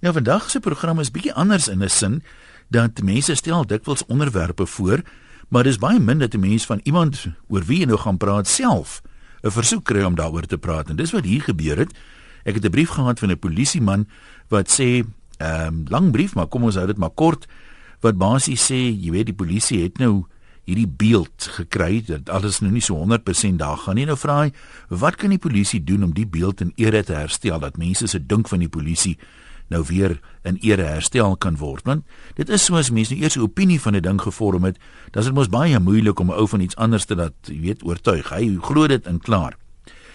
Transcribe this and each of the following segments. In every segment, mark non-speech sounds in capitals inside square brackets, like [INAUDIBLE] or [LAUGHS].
Nou vandag se program is bietjie anders in 'n sin dat mense stel dikwels onderwerpe voor, maar dis baie min dat 'n mens van iemand oor wie jy nou gaan praat self 'n versoek kry om daaroor te praat. En dis wat hier gebeur het. Ek het 'n brief gehad van 'n polisieman wat sê, ehm um, lang brief, maar kom ons hou dit maar kort, wat basies sê, jy weet die polisie het nou hierdie beeld gekry dat alles nou nie so 100% daar gaan nie. Nou vra hy, wat kan die polisie doen om die beeld in ere te herstel dat mense se dink van die polisie nou weer in ere herstel kan word. Want dit is soos mense nou eers 'n opinie van 'n ding gevorm het, dan is dit mos baie moeilik om 'n ou van iets anders te laat, jy weet, oortuig. Hy glo dit in klaar.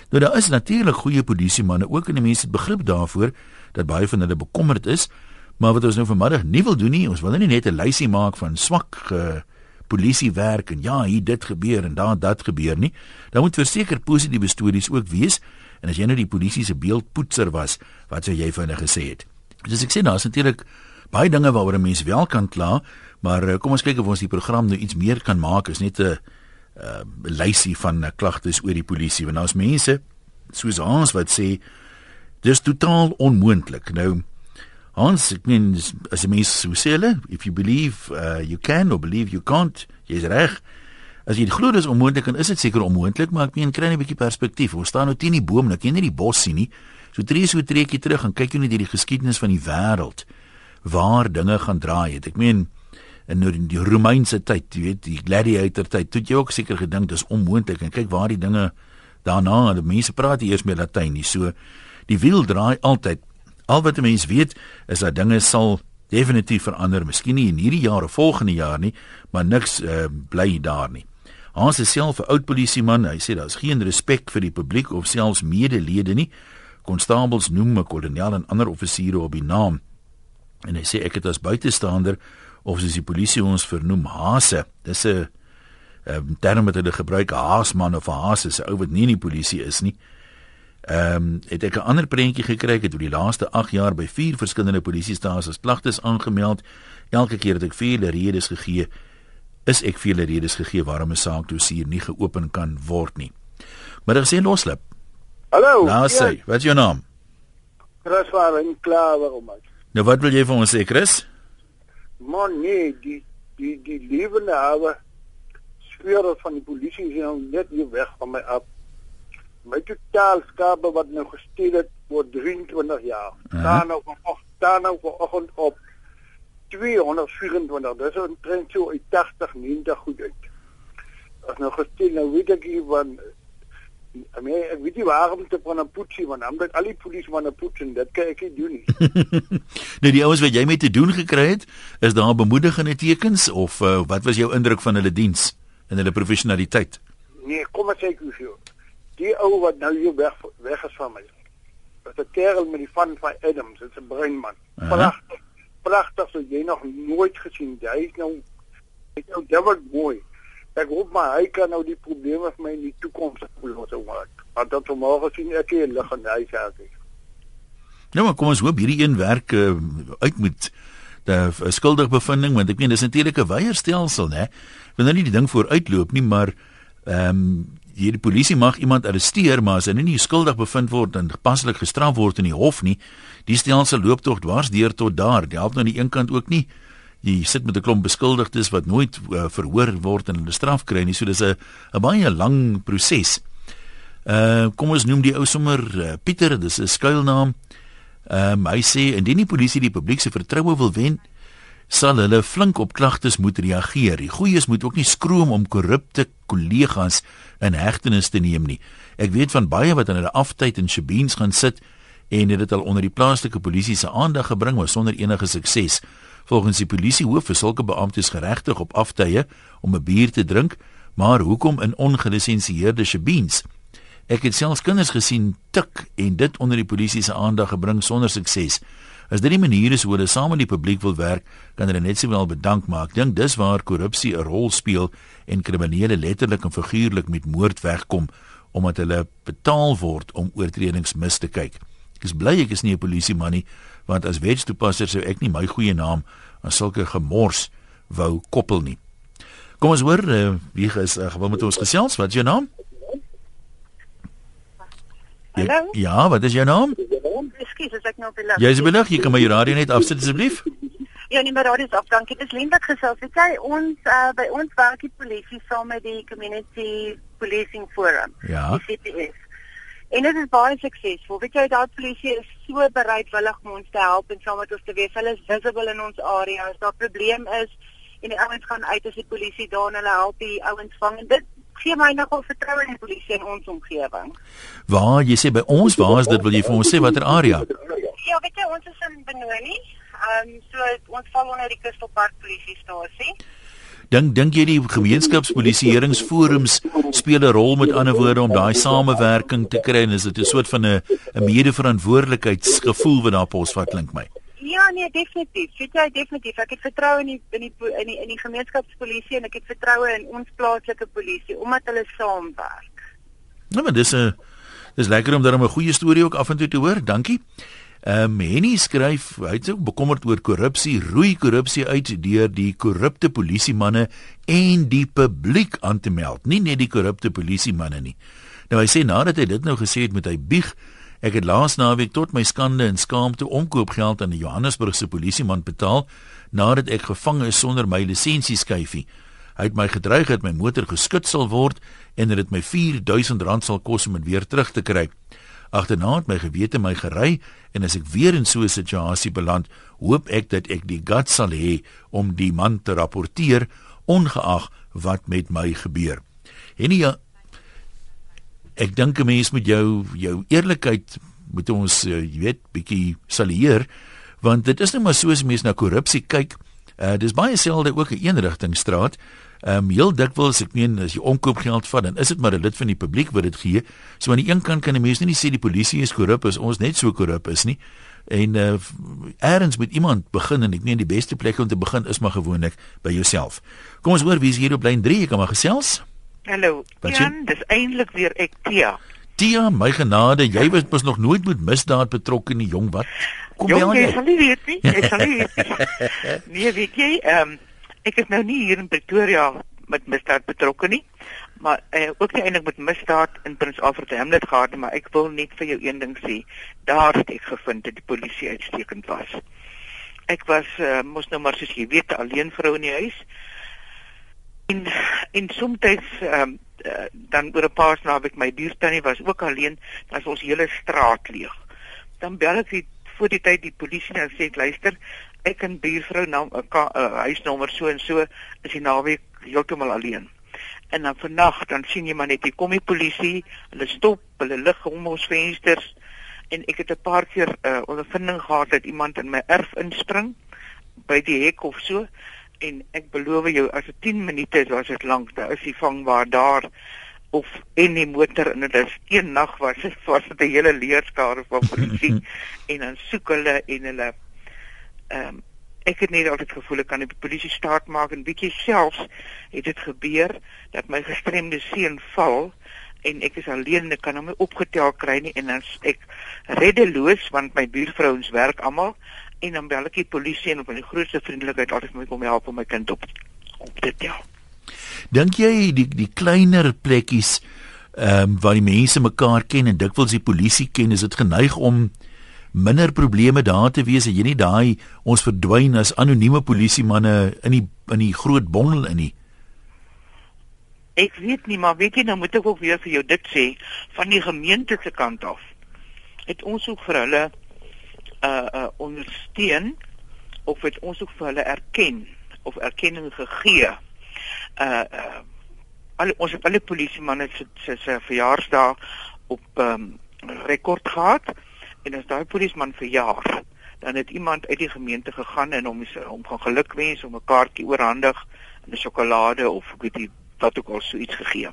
Nou daar is natuurlik goeie polisiemanne ook en die mense het begrip daarvoor dat baie van hulle bekommerd is, maar wat ons nou vanmiddag nie wil doen nie, ons wil nou nie net 'n lysie maak van swak uh, polisiewerk en ja, hier dit gebeur en daar dat gebeur nie. Daar moet verseker positiewe stories ook wees. En as jy nou die polisie se beeldpoetser was, wat sou jy vir hulle gesê het? Dis ek sê daar's natuurlik baie dinge waaroor 'n mens wel kan kla, maar eh, kom ons kyk of ons die program nou iets meer kan maak is net 'n uh, eh, lysie van uh, klagtes oor die polisie. Want daar's mense soos ons wat sê dis totaal onmoontlik. Nou Hans, ek meen as 'n mens so sê hulle, if you believe uh, you can or believe you can't, jy's reg. As jy glo dis onmoontlik, dan is dit seker onmoontlik, maar ek meen kry 'n bietjie perspektief. Ons staan nou teen die boom, nou ken jy nie die bos sien nie. So tree so treetjie terug en kyk jy net hierdie geskiedenis van die wêreld waar dinge gaan draai het. Ek meen in die Romeinse tyd, jy weet, die gladiator tyd, het jy ook seker gedink dis onmoontlik en kyk waar die dinge daarna, die mense praat eers met Latyn nie. So die wiel draai altyd. Al wat 'n mens weet is dat dinge sal definitief verander, miskien nie in hierdie jaar of volgende jaar nie, maar niks uh, bly daar nie. Hans is self 'n oud polisieman. Hy sê daar's geen respek vir die publiek of selfs medelede nie konstabels noem 'n kolonel en ander offisiere op die naam. En hy sê ek het as buitestander of soos die polisie ons vernoem hase. Dis 'n 'n term wat hulle gebruik haasman of haas is 'n ou wat nie in die polisie is nie. Ehm um, het ek 'n ander prentjie gekry het oor die laaste 8 jaar by vier verskillende polisiestasies klagtes aangemeld. Elke keer het ek vele redes gegee is ek vele redes gegee waarom 'n saak dossier nie geopen kan word nie. Maar ek sê loslip. Hallo. Nou sê, ja. wat is jou naam? Chris van in Klawer om. Nou wat wil jy vir ons sê, Chris? Man nee, die die die lewende hawe sfeer van die polisie is nou net hier weg van my af. My totaal skape wat nou gesteel het oor 23 jaar. Uh -huh. Daar nou van daar nou vanoggend op 224. Dis 'n trend so uit 80 90 goed uit. As nou gesteel nou weet ek hier van I mean, ek weet nie waarom te van 'n poetsie want moet al die polisie van 'n poets en dit kan ek nie doen nie. [LAUGHS] nou die ouens wat jy mee te doen gekry het, is daar bemoedigende tekens of uh, wat was jou indruk van hulle diens en hulle professionaliteit? Nee, kom maar sê ek jou. Die ou wat nou hier weg weg is van my. Dat 'n kerel met die van van Adams, dit's 'n breinman. Pragtig. Pragtig so jy nog nooit gesien. Hy is nou hy is nou dubbel mooi ek hoop maar hy kan nou die probleme vir my in die toekoms oplos maak. Want dan môre sien ek hier lig en hy sê ek. Nou maar kom ons hoop hierdie een werk uh, uit moet die skuldige bevinding want ek meen dis natuurlik 'n weierstelsel nê. Wanneer nie die ding vooruitloop nie, maar ehm um, hierdie polisie mag iemand arresteer maar as hy nie skuldig bevind word en paslik gestraf word in die hof nie, die stelsel loop tog dwars deur tot daar. Dit help nou aan die een kant ook nie jy sit met 'n klomp beskuldigdes wat nooit uh, verhoor word en hulle straf kry nie. So dis 'n 'n baie lang proses. Uh kom ons noem die ou sommer uh, Pieter, dis 'n skuilnaam. Ehm um, hy sê indien die polisie die publiek se vertroue wil wen, sal hulle flink op klagtes moet reageer. Die goeies moet ook nie skroom om korrupte kollegas in hegtenis te neem nie. Ek weet van baie wat in hulle aftyd in Shebeens gaan sit en het dit al onder die plaaslike polisie se aandag gebring maar sonder enige sukses. Volgens die polisiehoof is sulke beamptes geregtig op aftye om 'n bier te drink, maar hoekom in ongelisensieerde shebeens? Ek het selfs kinders gesien tik en dit onder die polisie se aandag gebring sonder sukses. As dit die manier is hoe hulle saam met die publiek wil werk, kan hulle net sowel bedank maak. Ek dink dis waar korrupsie 'n rol speel en kriminele letterlik en figuurlik met moord wegkom omdat hulle betaal word om oortredings mis te kyk. Ek is bly ek is nie 'n polisieman nie, want as wetstoepasser sou ek nie my goeie naam aan sulke gemors wou koppel nie. Kom ons hoor uh, wie is uh, gewoon met ons gesels. Wat is jou naam? Hallo. Ja, wat is jou naam? Ekskuus, ek nou lig. Jy is belig, jy kan my radio net afsit asseblief. Ja, nee, maar radio is af. Dankie. Dit is Linda gesels. Weet jy, ons uh, by ons werk die polisie saam met die Community Policing Forum. Ja. Die CPF. En dit is baie suksesvol. Weet jy, daai polisie is so bereidwillig om ons te help en saam met ons te wees. Hulle is visible in ons area. As daar 'n probleem is en die ouens gaan uit as die polisie daar en hulle help die ouens vang en dit gee my nogal vertroue in die polisie in ons omgewing. Waar jy sê by ons, waar is dit? Wil jy vir ons sê watter area? Ja, weet jy, ons is in Benoni. Ehm um, so ons val onder die Kustelpark polisiestasie. Dink dink jy die gemeenskapspolisieeringsforums speel 'n rol met ander woorde om daai samewerking te kry en is dit 'n soort van 'n 'n medeverantwoordelikheidsgevoel wat daar posvat klink my? Ja, nee, definitief. Weet jy, definitief. Ek het vertroue in die in die in die in die gemeenskapspolisie en ek het vertroue in ons plaaslike polisie omdat hulle saamwerk. Nou, maar dis 'n dis lekker om dan 'n goeie storie ook af en toe te hoor. Dankie. Ehm um, Henny skryf, hy is ook bekommerd oor korrupsie, roei korrupsie uit deur die korrupte polisiemanne en die publiek aan te meld, nie net die korrupte polisiemanne nie. Nou hy sê nadat hy dit nou gesê het met hy bieg, ek het laas naweek tot my skande en skaamte omkoopgeld aan 'n Johannesburgse polisieman betaal nadat ek gevang is sonder my lisensie skyfie. Hy het my gedreig dat my motor geskit sal word en dat dit my R4000 sal kos om dit weer terug te kry. Agterna het my gewete my gery en as ek weer in so 'n situasie beland, hoop ek dat ek die guts sal hê om die man te rapporteer ongeag wat met my gebeur. En ja, ek dink 'n mens moet jou jou eerlikheid moet ons uh, jy weet bietjie salieer want dit is net maar soos mense na korrupsie kyk. Uh, dis baie selde ook 'n eenrigtingstraat. Ehm um, heel dikwels ek meen as jy omkoopgeld vat dan is dit maar 'n lid van die publiek wat dit gee. So aan die een kant kan 'n mens nie sê die polisie is korrup as ons net so korrup is nie. En uh eers moet iemand begin en ek meen die beste plek om te begin is maar gewoonlik by jouself. Kom ons hoor wie is hier op lyn 3, jy kan maar gesels. Hallo. Jan, dis eintlik weer ek Tia. Tia, my genade, jy was mos nog nooit met misdaad betrokke nie, jong wat? Kom jong, jy sal nie weet nie. Jy sal nie weet nie. [LAUGHS] nee, weet jy, ehm um, ek is nou nie hier in Pretoria met misdaad betrokke nie, maar eh, ook nie eintlik met misdaad in Prins Alfred Hamlet gehad nie, maar ek wil net vir jou een ding sê. Daar het ek gevind dat die polisie uitstekend was. Ek was uh, mos nou maar soos jy weet alleen vrou in die huis. En en soms ehm um, uh, dan oor 'n paar naweek my buurtannie was ook alleen, was ons hele straat leeg. Dan bel ek die voor die tyd die polisie nou sê luister, ek en buurvrou naam 'n uh, huisnommer so en so is die naweek heeltemal alleen. En dan vannag dan sien jy maar net hier kom die polisie, hulle stop, hulle lig om ons vensters. En ek het 'n paar keer 'n uh, ondervinding gehad dat iemand in my erf inspring by die hek of so en ek beloof jou as dit 10 minute is, was dit lank, daar is die vang waar daar of en die motor en dit is een nag was dit was dit 'n hele leerskare van polisie [LAUGHS] en dan soek hulle en hulle ehm um, ek het net altyd gevoel ek kan die polisie staat maak en bietjie selfs het dit gebeur dat my gestremde seun val en ek is alleen en ek kan hom nie opgetel kry nie en dan ek reddeloos want my buurvrouens werk almal en dan bel ek die polisie en op 'n grootste vriendelikheid altyd my kom help om my kind op op te tel. Dink jy die die kleiner plekkies ehm um, waar die mense mekaar ken en dikwels die polisie ken, is dit geneig om minder probleme daar te wees as jy nie daai ons verdwyn as anonieme polisiemanne in die in die groot bondel in nie. Ek weet nie, maar weet jy nou moet ek ook weer vir jou dit sê van die gemeente se kant af. Het ons ook vir hulle uh uh ondersteun of het ons ook vir hulle erken of erkenning gegee. Uh uh al ons het alle polisiemanne se se verjaarsdag op ehm um, rekord gehad en as daai polisieman verjaar, dan het iemand uit die gemeente gegaan en hom hom gaan gelukwens om 'n kaartjie oorhandig en 'n sjokolade of weet nie wat ook al so iets gegee.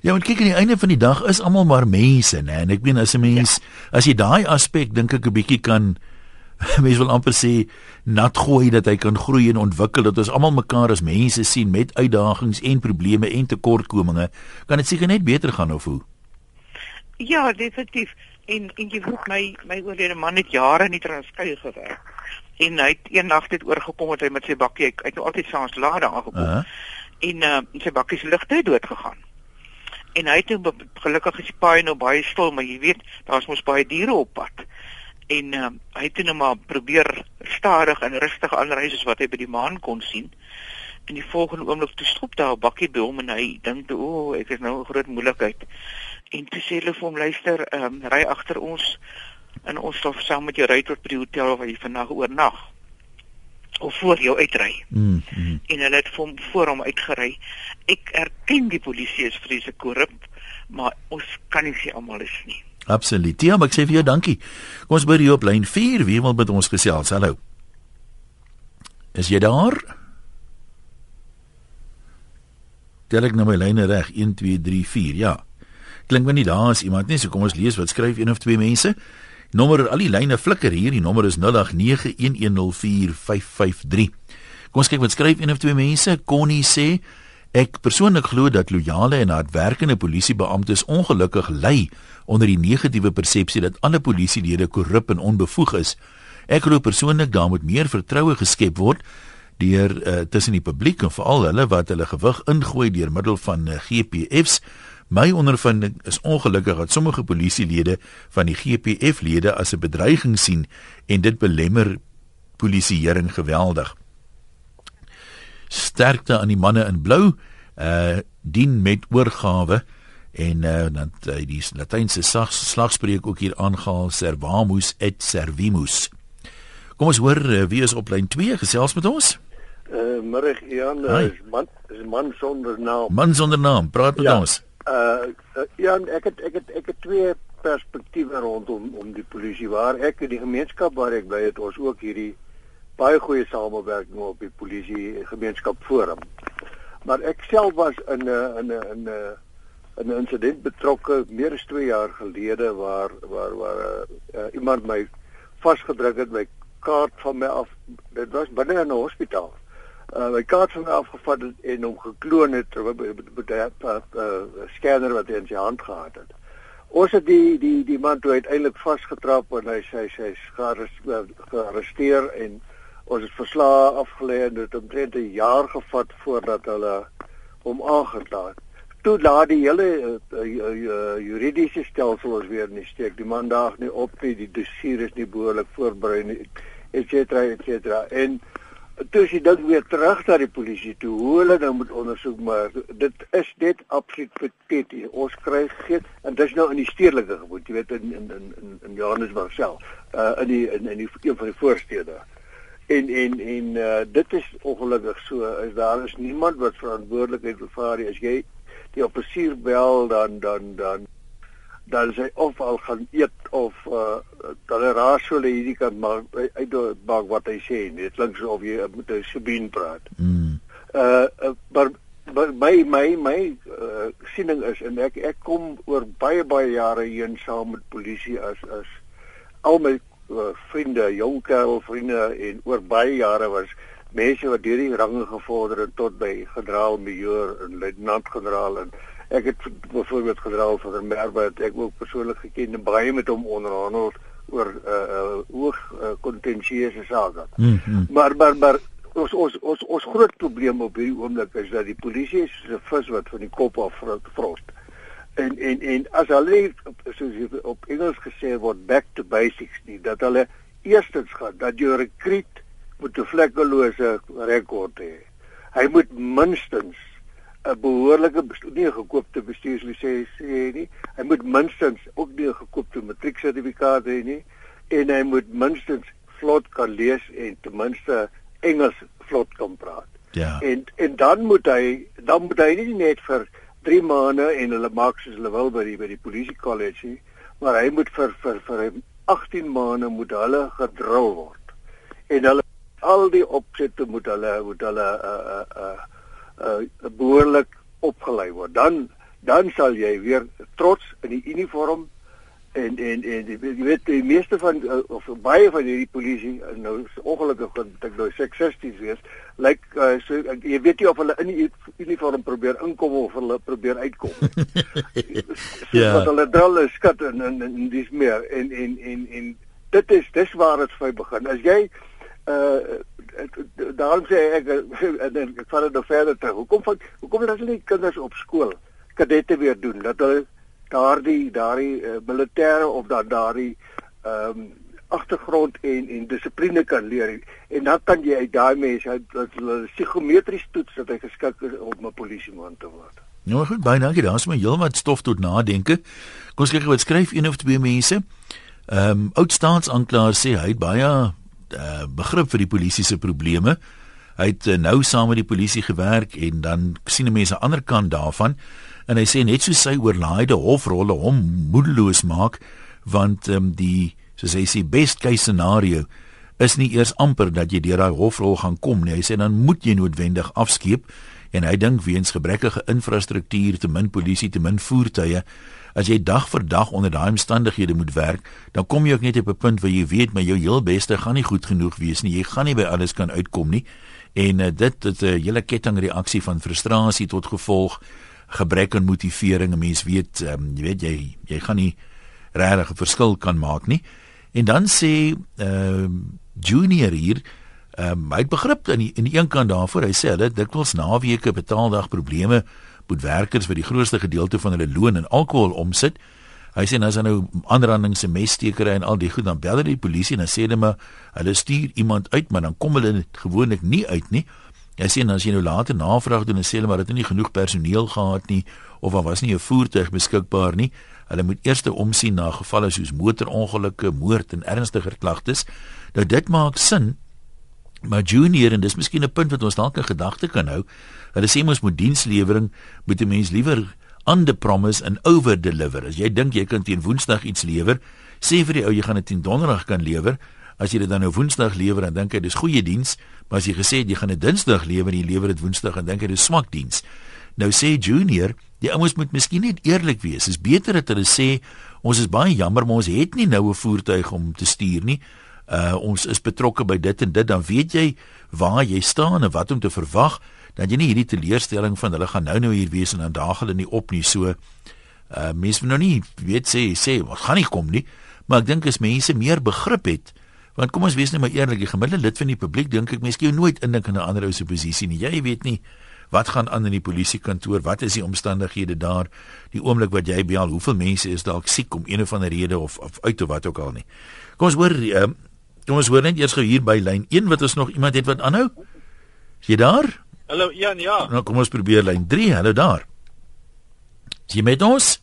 Ja, want kyk aan die einde van die dag is almal maar mense, né? En ek meen as 'n mens ja. as jy daai aspek dink ek 'n bietjie kan [LAUGHS] mens wil amper sê nat gooi dat hy kan groei en ontwikkel dat ons almal mekaar as mense sien met uitdagings en probleme en tekortkominge, kan dit seker net beter gaan of hoe? Ja, definitief en en jy vroeg my my oorlede man het jare in die Transkei gewerk en hy het eendag dit oorgekom het hy met sy bakkie hy het nou altyd saans daar aangekom uh -huh. en uh, sy bakkie se ligte dood gegaan En hy het nou gelukkig is die paai nou baie stil, maar jy weet, daar's mos baie diere op pad. En uh, hy het nou maar probeer stadig en rustig aanry soos wat hy by die maan kon sien. En die volgende oomblik toe stop daar 'n bakkie by hom en hy dink "O, oh, ek is nou 'n groot moeilikheid." En toe sê hulle vir hom, "Luister, ehm um, ry agter ons en ons sal saam met jou ry tot by die hotel waar jy vandag oornag." of voor jou uitry. Mm, mm. En hulle het hom voor hom uitgery. Ek erken die polisie is vreeslik korrup, maar ons kan nie sê almal is nie. Absoluut. Ja, maar ek sê vir jou dankie. Kom ons by die op lyn 4, wie wil met ons gesels? Hallo. Is jy daar? Tel ek nou my lyne reg? 1 2 3 4. Ja. Klink my nie daar is iemand nie. So kom ons lees wat skryf een of twee mense. Nommer al die lyne flikker hier. Die nommer is 0891104553. Kom ons kyk wat skryf een of twee mense. Connie sê ek persoonlik glo dat loyale en hardwerkende polisiebeamptes ongelukkig ly onder die negatiewe persepsie dat alle polisielede korrup en onbevoeg is. Ek glo persoonlik daar moet meer vertroue geskep word deur uh, tussen die publiek en veral hulle wat hulle gewig ingooi deur middel van uh, GPF's My ondervinding is ongelukkig dat sommige polisielede van die GPF-lede as 'n bedreiging sien en dit belemmer polisieering geweldig. Sterkte aan die manne in blou, uh dien met oorgawe en uh dan uh, die Latynse slagspreuk ook hier aangehaal servamus et servimus. Kom ons hoor uh, wie is op lyn 2 gesels met ons? Uh middag Ian, is man is man sonder naam. Man sonder naam, praat met ja. ons. Uh, uh ja, ek het ek het ek het twee perspektiewe rondom om die polisie waar ek in die gemeenskap waar ek bly het ons ook hierdie baie goeie samewerking op die polisie gemeenskap forum. Maar ek self was in 'n in 'n in 'n 'n insident betrokke meer as 2 jaar gelede waar waar waar uh, uh, iemand my vasgedruk het my kaart van my af dit was binne in 'n hospitaal uh, my kaart van my afgevat het en hom gekloon het met 'n scanner wat hy in sy hand gehad het. Ons het die die die man toe uiteindelik vasgetrap en hy hy is gearresteer en ons het verslae afgelê en dit omtrent 'n jaar gevat voordat hulle hom aangekla het. Toe laat die hele uh, uh, uh, juridiese stelsel ons weer in die steek. Die man daag nie op nie, die dossier is nie behoorlik voorberei nie, et cetera et cetera. En toe sy dit weer terug na die polisie toe. Hoe hulle nou moet ondersoek maar dit is net absoluut pateties ons kry geen en dis nou in die stedelike gebied jy weet in in in in Johannesburg self uh in die in in die een van die voorstede. En en en uh dit is ongelukkig so is daar is niemand wat verantwoordelikheid bevaar as jy die offisier bel dan dan dan dan sy of al gaan eet of uh hulle raas hulle hierdie kan maar uit maak wat hy sê dit klink so of jy met 'n Sabine praat. Mm. Uh, uh maar my my my uh, siening is en ek ek kom oor baie baie jare heen saam met polisie as as al my uh, vriende, jong kerel vriende en oor baie jare was mense wat deur die range gevorder het tot by generaal majoor en luitenant generaal en ek het byvoorbeeld generaal van Merwe het ek ook persoonlik geken en baie met hom onderhandel oor uh, uh, hoog uh, kontensieuse sake. Mm -hmm. Maar maar maar ons ons ons ons groot probleem op hierdie oomblik is dat die polisie is so 'n vis wat van die kop af frost. En en en as hulle soos op Engels gesê word back to basics nie dat hulle eerstens gaan dat jou rekruut moet 'n vlekkelose rekord hê. Hy moet minstens 'n behoorlike nie gekoopte bestuurslisensie nie. Hy moet minstens ook nie 'n gekoopte matrieksertifikaat hê nie en hy moet minstens vlot kan lees en ten minste Engels vlot kan praat. Ja. En en dan moet hy dan moet hy nie net vir 3 maande en hulle maak soos hulle wil by die by die polisie college nie, maar hy moet vir vir vir 18 maande moet hulle gedrul word. En hulle al die opsette moet hulle moet hulle uh uh uh uh behoorlik opgelei word. Dan dan sal jy weer trots in die uniform en en en jy weet die meeste van uh, of baie van hierdie polisie uh, nou ongelukkig dat ek nou seksisties wees, lyk like, uh, so jy weet nie of hulle in die uniform probeer inkom of hulle probeer uitkom. [LAUGHS] Ja. yeah. Want hulle drol is skat en en, en dis meer en en en en dit is dis waar dit vir begin. As jy uh daarom sê ek en ek val dit verder terug. Hoekom van hoekom laat hulle kinders op skool kadette weer doen dat hulle daardie daardie uh, militêre of dan daardie ehm um, agtergrond en en dissipline kan leer en dan kan jy uit daai mense uit hulle psigometries toets dat hy geskik is om 'n polisieman te word. Nou goed, baie dankie. Daar's my heelwat stof tot nadenke. Kom ons kyk wat skryf een of twee mense. Ehm um, oud staatsanklaer sê hy het baie uh, begrip vir die polisie se probleme. Hy het uh, nou saam met die polisie gewerk en dan sien mense aan die ander kant daarvan en hy sê net so sy oorlaaide hofrolle hom moedeloos maak want ehm um, die soos hy sê best case scenario is nie eers amper dat jy deur daai hofrol gaan kom nie. Hy sê dan moet jy noodwendig afskeep en hy dink weens gebrekkige infrastruktuur, te min polisie, te min voertuie, as jy dag vir dag onder daai omstandighede moet werk, dan kom jy ook net op 'n punt waar jy weet maar jou heel beste gaan nie goed genoeg wees nie. Jy gaan nie by alles kan uitkom nie. En uh, dit dit 'n uh, hele kettingreaksie van frustrasie tot gevolg gebrek aan motivering. 'n Mens weet, um, jy weet jy jy gaan nie regtig 'n verskil kan maak nie. En dan sê ehm uh, Junior hier, ehm um, hy het begrip in die, in die een kant daarvoor. Hy sê hulle dikwels naweke betaaldag probleme moet werkers vir die grootste gedeelte van hulle loon in alkohol omsit. Hy sê as nou aanrandings en messtekery en al die goed dan bel hulle die polisie en dan sê hulle maar hulle stuur iemand uit, maar dan kom hulle gewoonlik nie uit nie. Hy sê as jy nou later navraag doen en sê hulle maar dit het nie genoeg personeel gehad nie of daar was nie 'n voertuig beskikbaar nie. Hulle moet eers omsien na gevalle soos motorongelukke, moord en ernstiger klagtes. Nou dit maak sin. Maar junior en dis miskien 'n punt wat ons dalk in gedagte kan hou. Hulle sê mos moet dienslewering moet 'n mens liewer under promise and over deliver. As jy dink jy kan teen Woensdag iets lewer, sê vir die ou jy gaan dit teen Donderdag kan lewer. As jy dit dan nou Woensdag lewer, dan dink jy dis goeie diens, maar as jy gesê het jy gaan dit Dinsdag lewer en jy lewer dit Woensdag, dan dink jy dis swak diens. Nou sê junior, die ouens moet miskien net eerlik wees. Dis beter dat hulle sê ons is baie jammer, maar ons het nie nou 'n voertuig om te stuur nie. Uh ons is betrokke by dit en dit, dan weet jy waar jy staan en wat om te verwag. Dan jy nie hierdie teleurstelling van hulle gaan nou nou hier wees en dan daag hulle nie op nie. So uh mense moet nou nie weet sê sê wat gaan nie kom nie. Maar ek dink as mense meer begrip het, want kom ons wees net maar eerlik, die gemiddelde lid van die publiek dink ek mense gee nooit indink in 'n ander ou se posisie nie. Jy weet nie Wat gaan aan in die polisiekantoor? Wat is die omstandighede daar? Die oomblik wat jy bel, hoeveel mense is dalk siek om een of ander rede of, of uit of wat ook al nie. Kom ons hoor, uh, kom ons hoor net eers gou hier by lyn 1 wat ons nog iemand het wat aanhou. Is jy daar? Hallo Jan, ja. Nou kom ons probeer lyn 3. Hallo daar. Is jy met ons?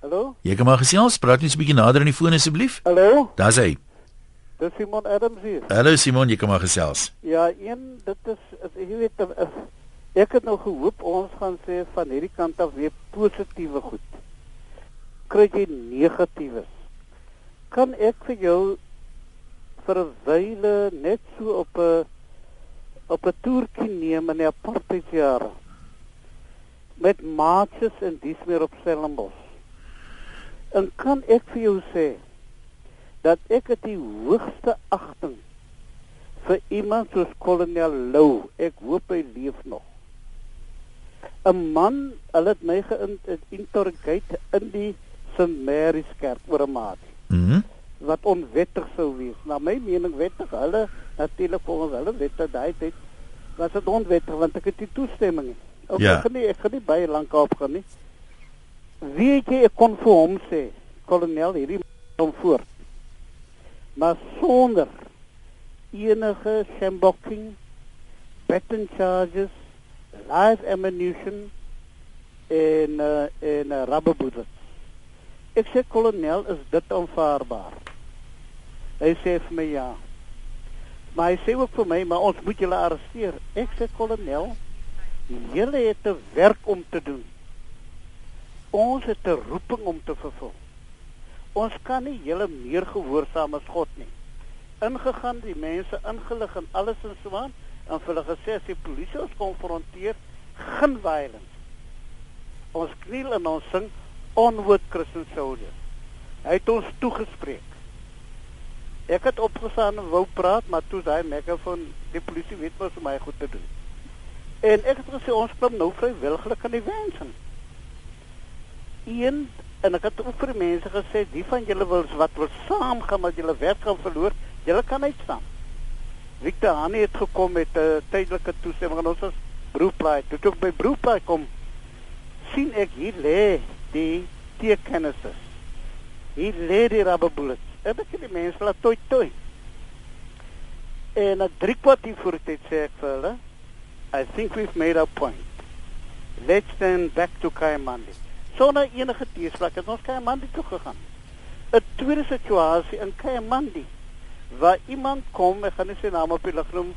Hallo? Jy kan maar gesels, praat net 'n bietjie nader aan die foon asseblief. Hallo? Daar's hy. Dis Simon Adams hier. Hallo Simon, jy kan maar gesels. Ja, een dit is jy weet Ek het nou gehoop ons gaan sê van hierdie kant af weer positiewe goed. Kry jy negatiewe? Kan ek vir jou vir 'n wyle net so op 'n op 'n toertjie neem in die apartheidjare met maatjies en dis meer op Stellenbosch. En kan ek vir jou sê dat ek het die hoogste agting vir iemand soos kolonel Lou. Ek hoop hy leef nog. 'n man, hulle het my geïnterrogeer in die St Mary's Kerk oor 'n maat. Mhm. Mm wat onwettig sou wees. Na my mening wettig, hulle natuurlik volgens hulle wette daai tyd was dit onwettig want ek het die toestemming. Ook ja. ek gaan nie ek gaan nie baie lank op gaan nie. Weet jy ek kon vir hom sê, kolonel hierdie kom voor. Maar sonder enige shambocking, patent charges live ammunition en uh, en uh, rubber bullets. Ek sê kolonel, is dit aanvaarbaar? Hy sê vir my ja. Maar hy sê ook vir my, maar ons moet julle arresteer. Ek sê kolonel, julle het 'n werk om te doen. Ons het 'n roeping om te vervul. Ons kan nie julle meer gehoorsaam as God nie. Ingegaan die mense ingelig en alles en so aan en hulle gesê as die polisie ons konfronteer, geen violence. Ons kniel en ons sing onward Christian soldier. Hy het ons toegespreek. Ek het opgestaan en wou praat, maar toe daai megafoon die polisie weet mos om my goed te doen. En ek het gesê ons kom nou vrywillig aan die wensen. Een en ek het ook vir die mense gesê, die van julle wil wat wil saam gaan met julle werk gaan verloor, julle kan uitstaan. Victor Hani het gekom met 'n uh, tydelike toestemming en ons was Broeplaai. Toe ek by Broeplaai kom, sien ek hier lê die teekennisse. Hier lê die rubber bullets. Ek het die mense laat toi toi. En 'n drie kwartier voor dit sê ek vir hulle, I think we've made our point. Let's then back to Kayamandi. Sonder enige teespraak het ons Kayamandi toe gegaan. 'n Tweede situasie in Kayamandi waar iemand kom, ek gaan nie sy naam op die lig noem,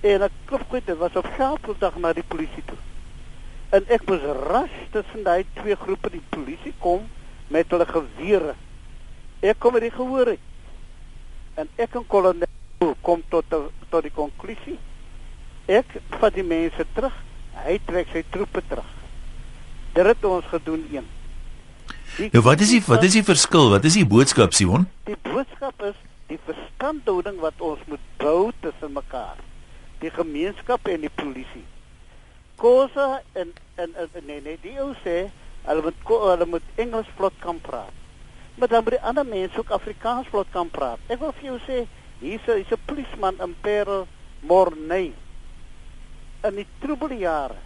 en 'n klopgoed, dit was op Saterdag na die polisie toe. En ek was ras tussen daai twee groepe die polisie kom met hulle gewere. Ek kom dit gehoor het. En ek en kolonel kom tot tot die konklusie. Ek vat die mense terug, hy trek sy troepe terug. Dit het ons gedoen een. Die nou wat is die wat is die verskil? Wat is die boodskap Sion? Die boodskap is die verstandhouding wat ons moet bou tussen mekaar die gemeenskap en die polisie. Kosa en en, en nee nee die ou sê hulle moet hulle moet Engels vlot kan praat. Maar dan moet die ander mense ook Afrikaans vlot kan praat. Ek wil vir jou sê hier's 'n hier's 'n polisman in Parel Morney. In die troebele jare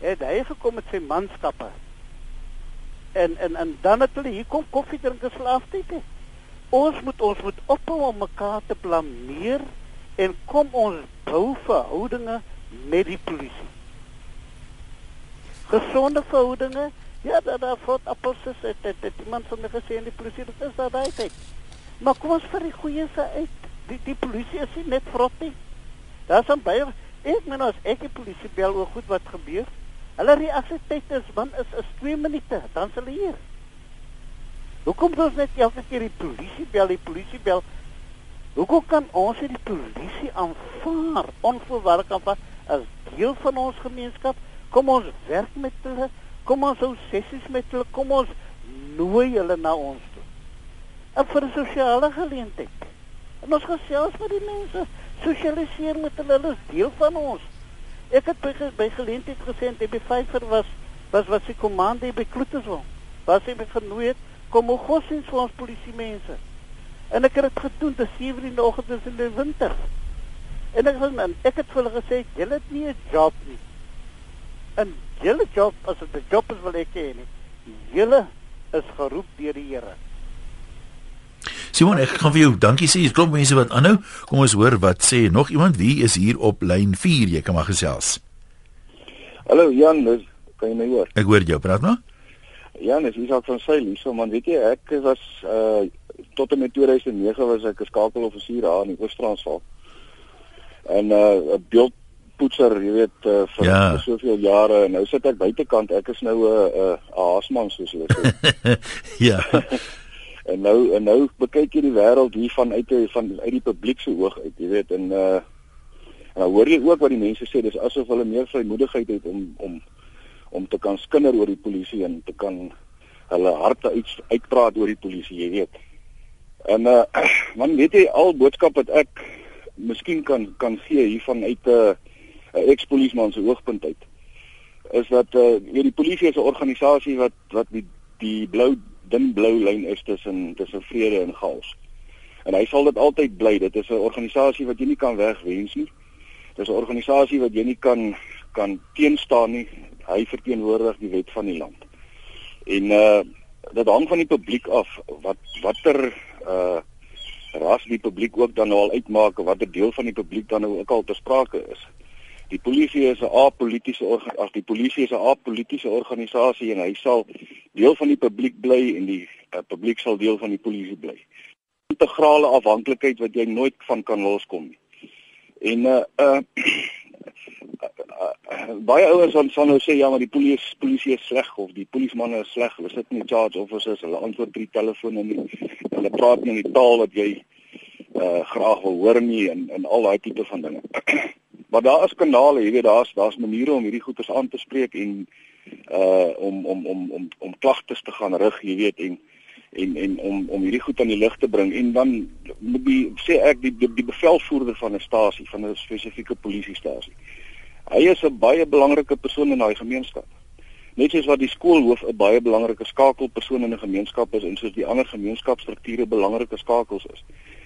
het hy gekom met sy manskappe. En en en dan het hulle hier kom koffie drink en slaap tyd. Ons moet ons moet ophou om mekaar te blameer en kom ons bou verhoudinge met die polisie. Gesonde verhoudinge, ja, daar voort appels is, het, het, het iemand van gesê in die polisie, dat is daar uit. Maar kom ons vir die goeie se uit. Die die polisie is net vrot nie. Daar's dan baie ek meen as ek die polisie bel oor goed wat gebeur, hulle reaksie tyd is man is is 2 minute, dan sal hulle hier. Hoekom sou ons net elke keer die polisie bel, die polisie bel? Hoekom kan ons nie die polisie aanvaar onvoorwaardelik aanvaar as deel van ons gemeenskap? Kom ons werk met hulle, kom ons hou sessies met hulle, kom ons nooi hulle na ons toe. En vir 'n sosiale geleentheid. En ons gesels met die mense, sosialiseer met hulle, hulle is deel van ons. Ek het by, by geleentheid gesê dat by Vyfer was was wat se komande by Kloeterswil. Was hy genooi het kom ons gossiens vir ons polisie mense. En ek het dit gedoen te 7 in die oggend in die winter. En ek het ek het vir hulle gesê, julle het nie 'n job nie. En julle job as dit 'n job is wil ek hê nie. Julle is geroep deur die Here. Simon, ek gaan vir jou dankie sê. Hier's klop mense wat aanhou. Kom ons hoor wat sê nog iemand wie is hier op lyn 4. Jy kan maar gesels. Hallo Jan, dis kan jy my hoor? Ek hoor jou, praat maar. Jan, dis Isak van Sail hierso man. Weet jy, ek was uh tot en met 2009 was ek 'n skakeloffisier daar in Oos-Transvaal. En 'n uh, beeldpoetser, jy weet, uh, vir ja. soveel jare en nou sit ek buitekant. Ek is nou 'n uh, 'n uh, haasman soos jy sê. [LAUGHS] ja. [LAUGHS] en nou en nou bekyk jy die wêreld hier van uit van uit die publiek se oog uit, jy weet, en uh en dan hoor jy ook wat die mense sê, dis asof hulle meer vrymoedigheid het om om om te kan skinder oor die polisie en te kan hulle harte uit uitpraat oor die polisie, jy weet. En uh [CLEARS THROAT] man weet jy al boodskap wat ek miskien kan kan gee hiervan uit 'n uh, 'n ekspolisieman se hoogpunt uit is dat uh weet die polisie is 'n organisasie wat wat die die blou dun blou lyn is tussen tussen vrede en chaos. En hy sal dit altyd bly. Dit is 'n organisasie wat jy nie kan wegwens nie. Dit is 'n organisasie wat jy nie kan kan teenstaan nie. Hy verteenwoordig die wet van die land. En uh dit hang van die publiek af wat watter uh ras die publiek ook dan nou al uitmaak watter deel van die publiek dan nou ook al ter sprake is. Die polisie is 'n apolitiese ag die polisie is 'n apolitiese organisasie en hy sal deel van die publiek bly en die uh, publiek sal deel van die polisie bly. Integrale afhanklikheid wat jy nooit van kan loskom nie. En uh uh baie ouers dan sal nou sê ja maar die polisie polisie is sleg of die polismanne is sleg hulle sit in die charge officers hulle antwoord drie telefone nie hulle praat nie in die taal wat jy uh, graag wil hoor nie en en al daai tipe van dinge maar daar is kanale jy weet daar's daar's maniere om hierdie goeters aan te spreek en uh om om om om om klagtes te gaan rig jy weet en en en om om hierdie goed aan die lig te bring en dan moet die sê ek die die, die bevelvoerder van 'n stasie van 'n spesifieke polisiestasie Hy is 'n baie belangrike persoon in daai gemeenskap. Net soos wat die skoolhoof 'n baie belangrike skakelpersoon in 'n gemeenskap is en soos die ander gemeenskapsstrukture belangrike skakels is,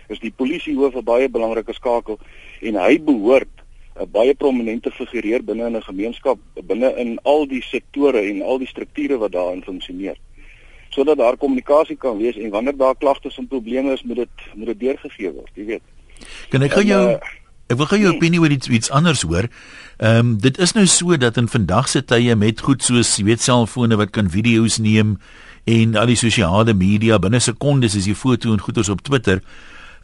is die polisiehoof 'n baie belangrike skakel en hy behoort 'n baie prominente figureer binne in 'n gemeenskap, binne in al die sektore en al die strukture wat daarin funksioneer. Sodat daar kommunikasie kan wees en wanneer daar klagtes en probleme is, moet dit moet dit deurgegee word, jy weet. Kan ek gou jou uh, Ek wil gou jou opinie oor iets iets anders hoor. Ehm um, dit is nou so dat in vandag se tye met goed soos jy weet selfone wat kan video's neem en al die sosiale media binne sekondes is die foto en goeders op Twitter.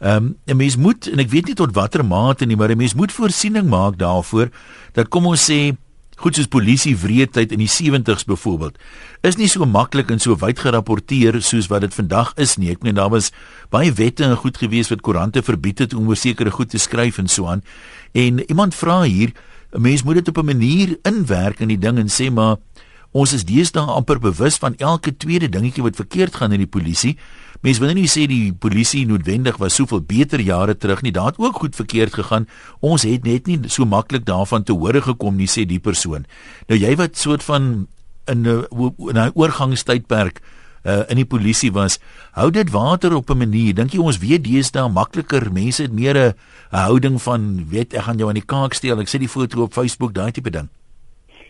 Ehm um, 'n mens moet en ek weet nie tot watter mate nie, maar 'n mens moet voorsiening maak daarvoor dat kom ons sê goed soos polisie wreedheid in die 70's byvoorbeeld is nie so maklik en so wyd gerapporteer soos wat dit vandag is nie. Ek meen daar was baie wette en goed gewees wat koerante verbied het om oor sekere goed te skryf en so aan. En iemand vra hier, 'n mens moet dit op 'n manier inwerk in die ding en sê maar Ons is deesdae amper bewus van elke tweede dingetjie wat verkeerd gaan in die polisie. Mense wil nie sê die polisie noodwendig was soveel beter jare terug nie. Daar het ook goed verkeerd gegaan. Ons het net nie so maklik daarvan te hore gekom nie, sê die persoon. Nou jy wat soort van in 'n in 'n oorgangstydperk uh, in die polisie was, hou dit water op 'n manier. Dink jy ons weet deesdae makliker mense het meer 'n houding van weet ek gaan jou aan die kaak steel. Ek sê die foto op Facebook, daai tipe ding.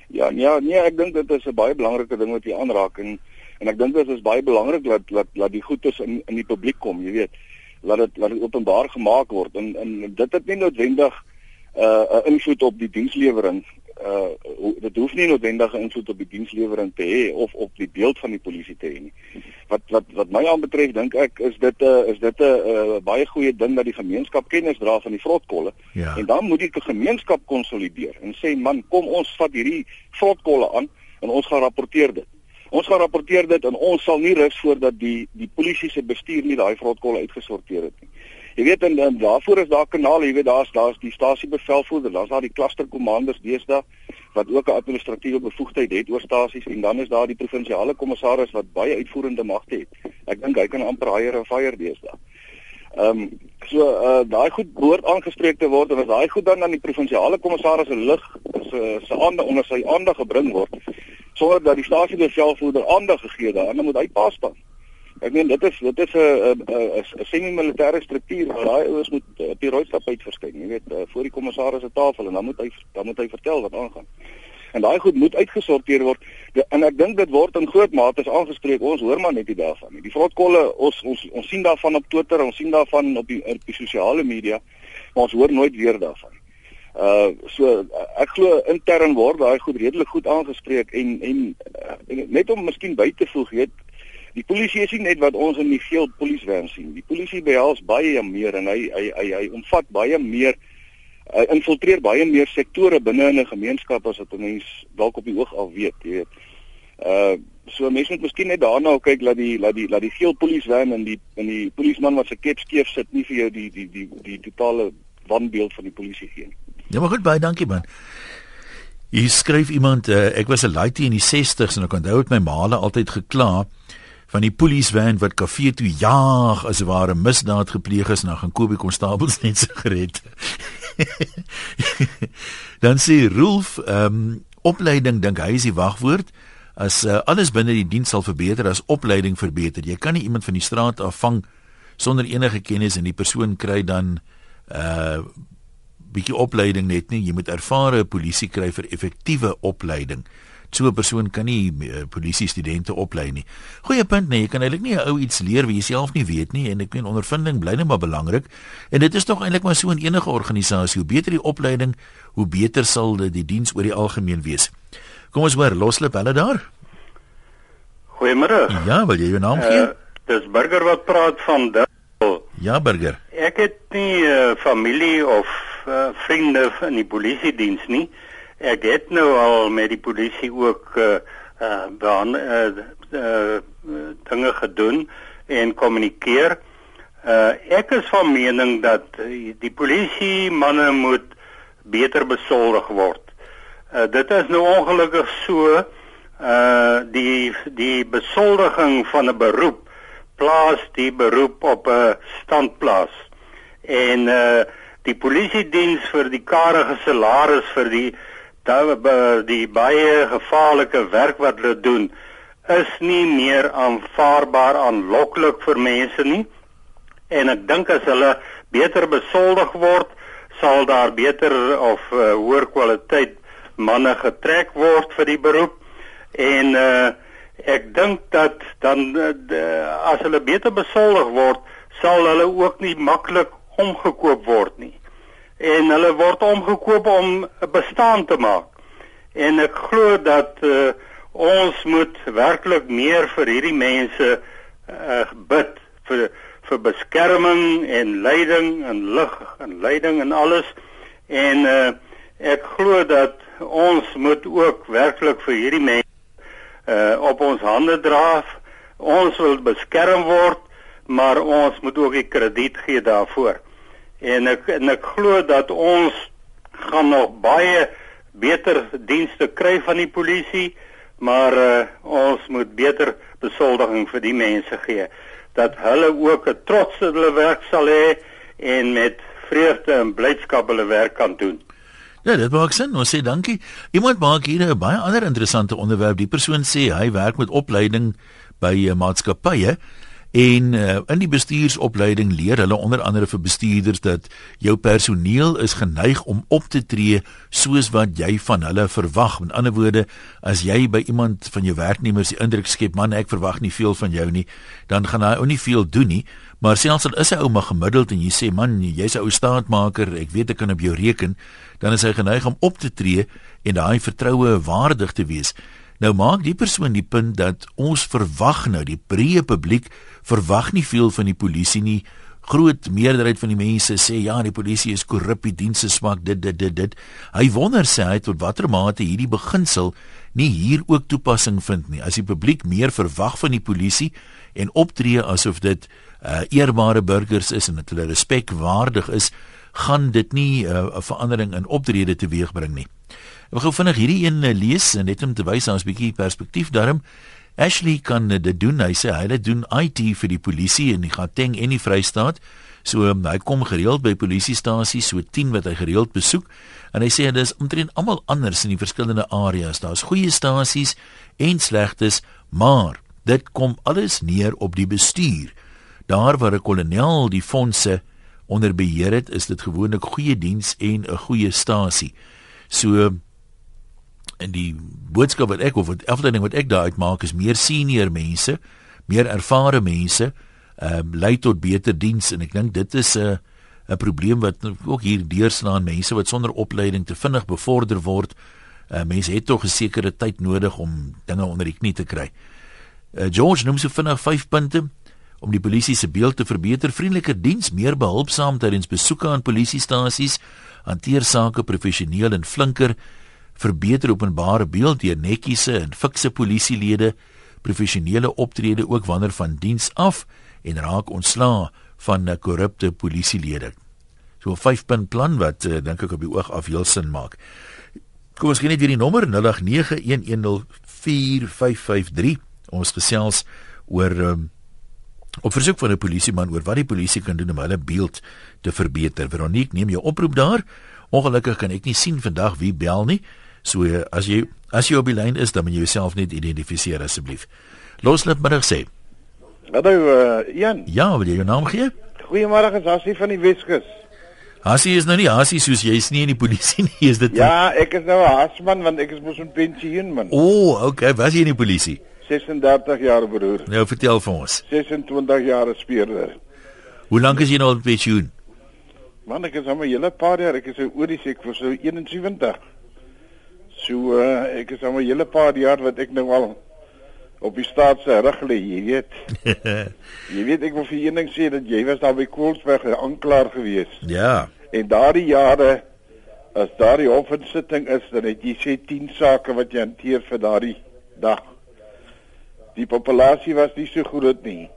Ja, ja, nee, ek dink dit is 'n baie belangrike ding wat jy aanraak en en ek dink dit is baie belangrik dat dat dat die goedes in in die publiek kom, jy weet. Laat dit laat dit openbaar gemaak word en en dit het nie noodwendig 'n uh, invloed op die dienslewering uh dit hoef nie noodwendig 'n invloed op die dienslewering te hê of op die beeld van die polisie te hê nie. Wat wat wat my aanbetref dink ek is dit 'n uh, is dit 'n uh, baie goeie ding dat die gemeenskap kennis dra van die vrotkolle. Ja. En dan moet die gemeenskap konsolideer en sê man, kom ons vat hierdie vrotkolle aan en ons gaan rapporteer dit. Ons gaan rapporteer dit en ons sal nie rus voordat die die polisie se bestuur nie daai vrotkolle uitgesorteer het nie. Jy weet en, en daarvoor is daar kanale, jy weet daar's daar's die stasiebevelvoerder, daar's daar die klusterkommandeurs deesdae wat ook 'n administratiewe bevoegdheid het oor stasies en dan is daar die provinsiale kommissaris wat baie uitvoerende magte het. Ek dink hy kan amper hire en fire deesdae. Ehm um, so uh daai goed behoort aangespreek te word en as daai goed dan aan die provinsiale kommissaris se lig se se aandag onder sy aandag gebring word sonder dat die stasiebevelvoerder aandag gegee het daaraan, dan moet hy pas staan. Ek meen dit is dit is 'n 'n 'n semi-militêre struktuur waar daai ouens moet eh, op die rooi-stap uit verskyn, jy weet, uh, voor die kommissaris se tafel en dan moet hy dan moet hy vertel wat aangaan. En daai goed moet uitgesorteer word. De, en ek dink dit word in groot mate aangespreek. Ons hoor maar net nie daarvan nie. Die vrotkolle ons ons ons sien daarvan op Twitter, ons sien daarvan op die op die sosiale media, maar ons hoor nooit weer daarvan. Uh so ek glo intern word daai goed redelik goed aangespreek en en, en net om miskien by te voeg, weet Die polisie is nie net wat ons in die geel polisiewerk sien. Die polisie behels baie meer en hy hy hy, hy omvat baie meer hy infiltreer baie meer sektore binne in 'n gemeenskap as wat 'n mens dalk op die oog al weet, jy weet. Uh so mense moet miskien net daarna kyk dat die dat die dat die geel polisiewerk en die en die polisieman wat se kep skeef sit nie vir jou die die die die, die totale wanbeeld van die polisie gee nie. Ja, maar goed baie dankie man. Hier skryf iemand uh, ek was 'n laaitie in die 60s en ek onthou dit my maale altyd gekla van die polisievan wat kafee toe jaag as ware misdaad gepleeg is na gaan Kobie konstabels net se gered. [LAUGHS] Dan sê Rolf, ehm um, opleiding dink hy is die wagwoord. As uh, alles binne die diens sal verbeter as opleiding verbeter. Jy kan nie iemand van die straat afvang sonder enige kennis en die persoon kry dan uh bietjie opleiding net nie. Jy moet ervare polisie kry vir effektiewe opleiding so 'n persoon kan nie uh, polisie studente oplei nie. Goeie punt nee, jy kan eintlik nie 'n ou iets leer wie jy self nie weet nie en ek meen ondervinding bly net maar belangrik. En dit is tog eintlik maar so in enige organisasie, hoe beter die opleiding, hoe beter sal dit die diens oor die algemeen wees. Kom ons hoor, loslip hulle daar. Goeiemôre. Ja, wil jy jou naam gee? Uh, dis Burger wat praat van Dubbel. Ja, Burger. Ek het nie uh, familie of uh, vriende in die polisie diens nie ek het nou al met die polisie ook uh uh, dan, uh, uh dinge gedoen en kommunikeer. Uh ek is van mening dat die polisie manne moet beter besoldig word. Uh dit is nou ongelukkig so uh die die besoldiging van 'n beroep plaas die beroep op 'n standplaas. En uh die polisie diens vir die karige salaris vir die daar die baie gevaarlike werk wat hulle doen is nie meer aanvaarbaar aanloklik vir mense nie. En ek dink as hulle beter besoldig word sal daar beter of uh, hoër kwaliteit manne getrek word vir die beroep. En uh, ek dink dat dan uh, de, as hulle beter besoldig word sal hulle ook nie maklik omgekoop word nie. En hulle word omgekoop om 'n bestaan te maak. En ek glo dat uh, ons moet werklik meer vir hierdie mense uh, bid vir vir beskerming en leiding en lig en leiding en alles. En uh, ek glo dat ons moet ook werklik vir hierdie mense uh, op ons hande dra. Ons wil beskerm word, maar ons moet ook die krediet gee daarvoor. En ek en ek glo dat ons gaan nog baie beter dienste kry van die polisie, maar uh, ons moet beter besoldiging vir die mense gee dat hulle ook 'n trots op hulle werk sal hê en met vreugde en blydskap hulle werk kan doen. Ja, dit maak sin. Ons sê dankie. Iemand maak hier 'n baie ander interessante onderwerp. Die persoon sê hy werk met opleiding by 'n maatskappye en uh, in die bestuursopleiding leer hulle onder andere vir bestuurders dat jou personeel is geneig om op te tree soos wat jy van hulle verwag. Met ander woorde, as jy by iemand van jou werknemers die indruk skep, man, ek verwag nie veel van jou nie, dan gaan hy ook nie veel doen nie. Maar selfs al is hy ou maar gemiddeld en jy sê man, jy's 'n ou staatmaker, ek weet ek kan op jou reken, dan is hy geneig om op te tree en daai vertroue waardig te wees. Nou maak die persoon die punt dat ons verwag nou die breë publiek verwag nie veel van die polisie nie. Groot meerderheid van die mense sê ja, die polisie is korrup, die dienste swak, dit dit dit dit. Hy wonder sê hy tot watter mate hierdie beginsel nie hier ook toepassing vind nie. As die publiek meer verwag van die polisie en optree asof dit uh, eerbare burgers is en dat hulle respekwaardig is, gaan dit nie 'n uh, verandering in optrede teweegbring nie. Ek gou vinnig hierdie een uh, lees en net om te wys ons bietjie perspektief daarom. Ashley kan uh, dit doen. Hy sê hy het doen IT vir die polisie in die Gauteng en die Vrystaat. So um, hy kom gereeld by polisiestasies, so 10 wat hy gereeld besoek. En hy sê dit is omtrent almal anders in die verskillende areas. Daar's goeie stasies en slegtes, maar dit kom alles neer op die bestuur. Daar waar 'n kolonel die fondse onder beheer het, is dit gewoonlik goeie diens en 'n goeie stasie. So en die boodskap wat ek of wat afdeling wat ek daar uitmaak is meer senior mense, meer ervare mense, ehm um, lei tot beter diens en ek dink dit is 'n 'n probleem wat ook hier deurslaan mense wat sonder opleiding te vinnig bevorder word. Uh, mense het tog 'n sekere tyd nodig om dinge onder die knie te kry. Uh, George noem so vinnig 5 punte om die polisie se beeld te verbeter, vriendeliker diens, meer behulpsaam tydens besoeke aan polisiestasies, hanteer sake professioneel en flinker, verbeter openbare beeld deur netjiese en fikse polisielede, professionele optrede ook wanneer van diens af en raak ontslaa van korrupte polisielede. So 'n 5-punt plan wat uh, dink ek op die oog af heel sin maak. Kom ons gee net weer die nommer 0891104553. Ons gesels oor um, op versoek van 'n polisieman oor wat die polisie kan doen om hulle beeld te verbeter. Veronique, neem jou oproep daar. Ongelukkig kan ek nie sien vandag wie bel nie. So as jy as jy op die lyn is, dan moet jy jouself net identifiseer asseblief. Loslip middag sê. Hallo uh, Jan. Ja, wil jy jou naam gee? Goeiemôre, is Hassie van die Weskus. Hassie is nou nie Hassie soos jy is nie in die polisie nie, is dit? Ja, ek is nou 'n hasman want ek is mos 'n pensioen man. O, oh, okay, was jy in die polisie? 36 jaar broer. Nou vertel vir ons. 26 jaar speurder. Hoe lank is jy nou op pensioen? Man, ek is al 'n hele paar jaar, ek is oor die sek vir so 71. So uh, ek is al 'n hele paar jaar wat ek nou al op die staat se rug lê, jy weet. [LAUGHS] jy weet ek wil vir een ding sê dat jy was daar by Koelsberg aanklaar gewees. Ja. En daardie jare as daardie hofinsitting is, dan het jy sê 10 sake wat jy hanteer vir daardie dag. Die populasie was nie so groot nie.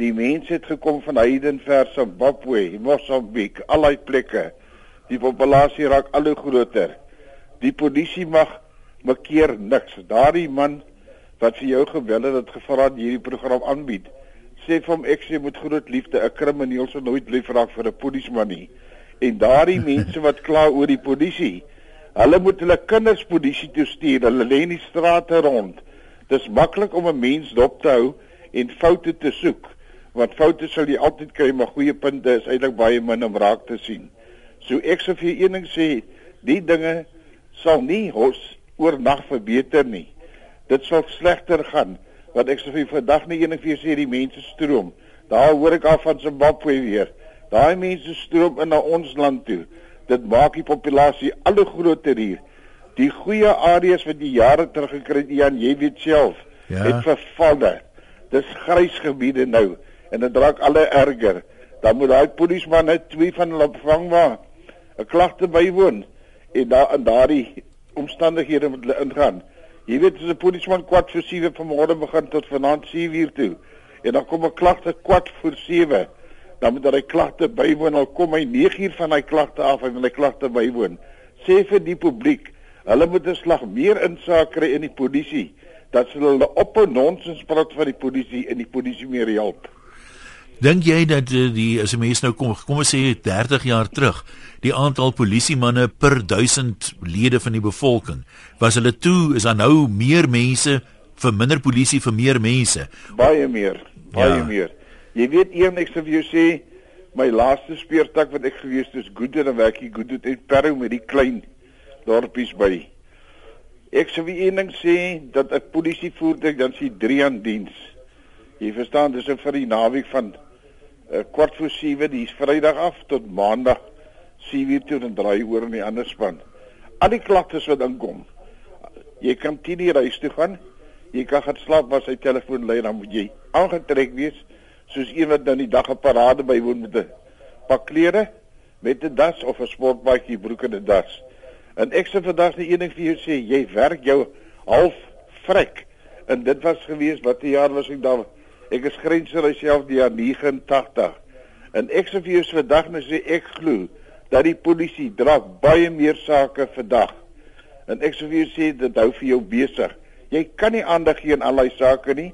Die mense het gekom van Heidenver, Zimbabwe, Mosambiek, allei plekke. Die populasie raak al hoe groter. Die polisie mag bekeer niks. Daardie man wat vir jou gebel het dat gevra het hierdie program aanbied, sê vir hom ek sê met groot liefde 'n krimineel sou nooit lief raak vir 'n polisieman nie. En daardie [LAUGHS] mense wat kla oor die polisie, hulle moet hulle kinders polisie toe stuur. Hulle lê in die strate rond. Dis maklik om 'n mens dop te hou en foute te soek, want foute sal jy altyd kry, maar goeie punte is eintlik baie min om raak te sien. So ek sou vir een ding sê, die dinge sal nie hos oornag verbeter nie. Dit sal slegter gaan. Wat ek sou vir vandag nie enig vir sê die mense stroom. Daar hoor ek af van Zimbabwe weer. Daai mense stroom in na ons land toe. Dit maak die populasie al hoe groter hier. Die goeie areas wat die jare terug gekry het, Jan, jy weet self, ja. het vervalle. Dis grys gebiede nou en dit raak alle erger. Dan moet daai polisman net twee van hulle opvang waar 'n klagte bywoon en daar in daardie omstandighede moet hulle ingaan. Jy weet as 'n polisman kwart voor 7 vanmôre begin tot vanaand 7 uur toe en dan kom 'n klagte kwart voor 7 dan moet hy klagte bywoon al kom hy 9 uur van hy klagte af en hy klagte bywoon. Sê vir die publiek, hulle moet 'n slag meer insaak kry in die polisie dat hulle op 'n nonsens praat van die polisie en die polisie meer help. Dink jy dat uh, die as 'n mens nou kom kom ons sê 30 jaar terug, die aantal polisiemanne per 1000 lede van die bevolking, was hulle toe is daar nou meer mense vir minder polisie vir meer mense? Baie meer, baie ja. meer. Jy weet een ek sou vir jou sê my laaste speurtak wat ek gewees het is goed en werk ek goed het Perro met die klein dorpies by. Ek sou vir een ding sê dat 'n polisie voertuig dan sien 3 aan diens. Jy verstaan dis vir die naweek van uh, kwart voor 7 die Vrydag af tot Maandag 7 toe en draai oor in die ander span. Al die klagtes wat inkom. Jy kan 10 uur huis toe gaan. Jy kan gaan slaap waar sy telefoon lê dan moet jy aangetrek wees soos een wat nou die dag 'n parade bywoon met 'n pak klere met 'n das of 'n sportbaadjie broek en 'n das. En ek sê vandag die een ding vir jou sê, jy werk jou half vrek. En dit was gewees wat 'n jaar was ek daar Ek is grenser myself die jaar 89. En ek sê vir jou vandag nou sê ek glo dat die polisie dra baie meer sake vandag. En ek sê vir jou sê dit hou vir jou besig. Jy kan nie aandag gee aan al die sake nie.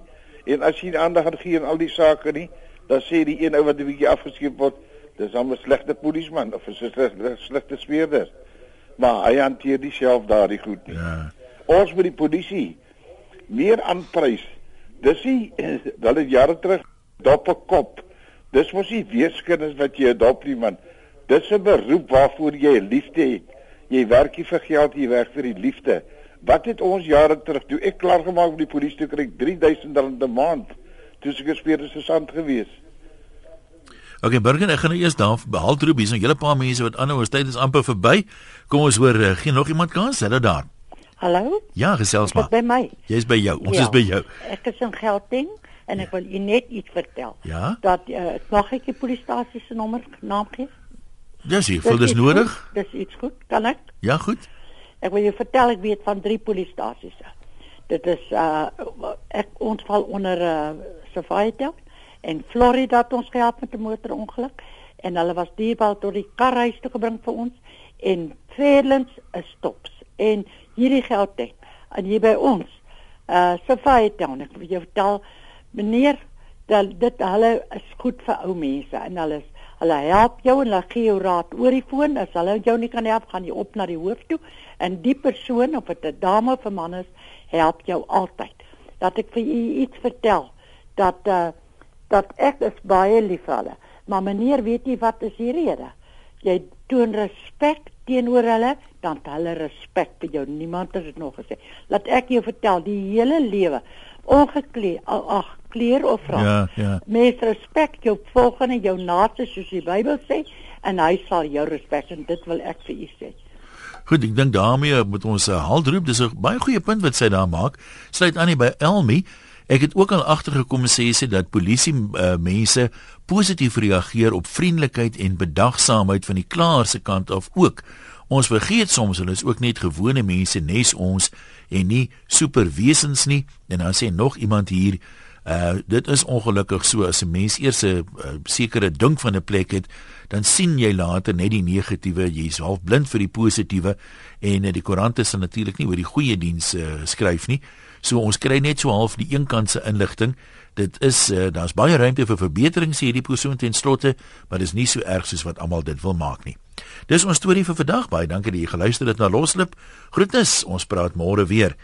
En as jy aandag gaan gee aan al die sake nie, dan sê die een ou wat 'n bietjie afgeskeep word, dis hom 'n slegte polisieman of 'n slegte slegte speurder. Maar hy hanteer dieselfde daardie goed nie. Ja. Ons moet die polisie meer aanprys dis nie wel dit jare terug dop 'n kop. Dis mos nie weeskinders wat jy dop nie man. Dis 'n beroep waarvoor jy liefde het. Jy werk nie vir geld, jy werk vir die liefde. Wat het ons jare terug toe ek klaar gemaak met die polisie toe kry ek R3000 'n maand. Toe ek gespeer is gesand gewees. Okay, Burger, ek gaan nou eers daar behaal troep hier, so 'n hele paar mense wat ons tyd is amper verby. Kom ons hoor, uh, geen nog iemand kans, hulle daar. Hallo? Ja, gesels maar. By my. Jy's by jou. Ons ja, is by jou. Ek is in Gauteng en ja. ek wil u net iets vertel. Ja. Dat uh, mag ek die polisiestasie se nommer naam gee? Dis hier, voel dis nodig? Goed. Dis iets goed, kan ek? Ja, goed. Ek wil jou vertel ek weet van drie polisiestasies. Dit is uh ek ons val onder uh Safety en Florida het ons gehelp met 'n motorongeluk en hulle was dierbaar tot die karhuis toe gebring vir ons en Fairlands is stops en hierdie geld het. En hier by ons uh Safety Town ek wil jou vertel meneer dat dit hulle is goed vir ou mense en hulle is, hulle help jou en hulle gee jou raad oor die foon. As hulle jou nie kan help gaan jy op na die hoof toe. En die persoon of dit 'n dame of 'n man is help jou altyd. Dat ek vir u iets vertel dat uh dat ek is baie lief vir hulle. Maar meneer weet jy wat is die rede. Jy toon respek teenoor hulle, dan het hulle respek vir jou. Niemand het dit nog gesê. Laat ek jou vertel, die hele lewe ongekleed, ag, kleer of vra. Ja, ja. Mens respek jou volgende, jou naaste soos die Bybel sê en hy sal jou respek en dit wil ek vir u sê. Goed, ek dink daarmee moet ons 'n uh, haldroep. Dis 'n baie goeie punt wat sy daar maak. Sluit aan by Elmi. Ek het ook al agtergekom sê sê dat polisie uh, mense positief reageer op vriendelikheid en bedagsaamheid van die klaer se kant af ook. Ons vergeet soms hulle is ook net gewone mense nes ons en nie superwesens nie. En dan sê nog iemand hier Uh dit is ongelukkig so as 'n mens eers 'n sekere dink van 'n plek het, dan sien jy later net die negatiewe, jy's half blind vir die positiewe en die koerante se natuurlik nie oor die goeie diens uh, skryf nie. So ons kry net so half die een kant se inligting. Dit is uh, daar's baie ruimte vir verbetering sê hierdie persoon ten slotte, maar dis nie so erg soos wat almal dit wil maak nie. Dis ons storie vir vandag. Baie dankie dat jy geluister het na Loslip. Groetnis. Ons praat môre weer.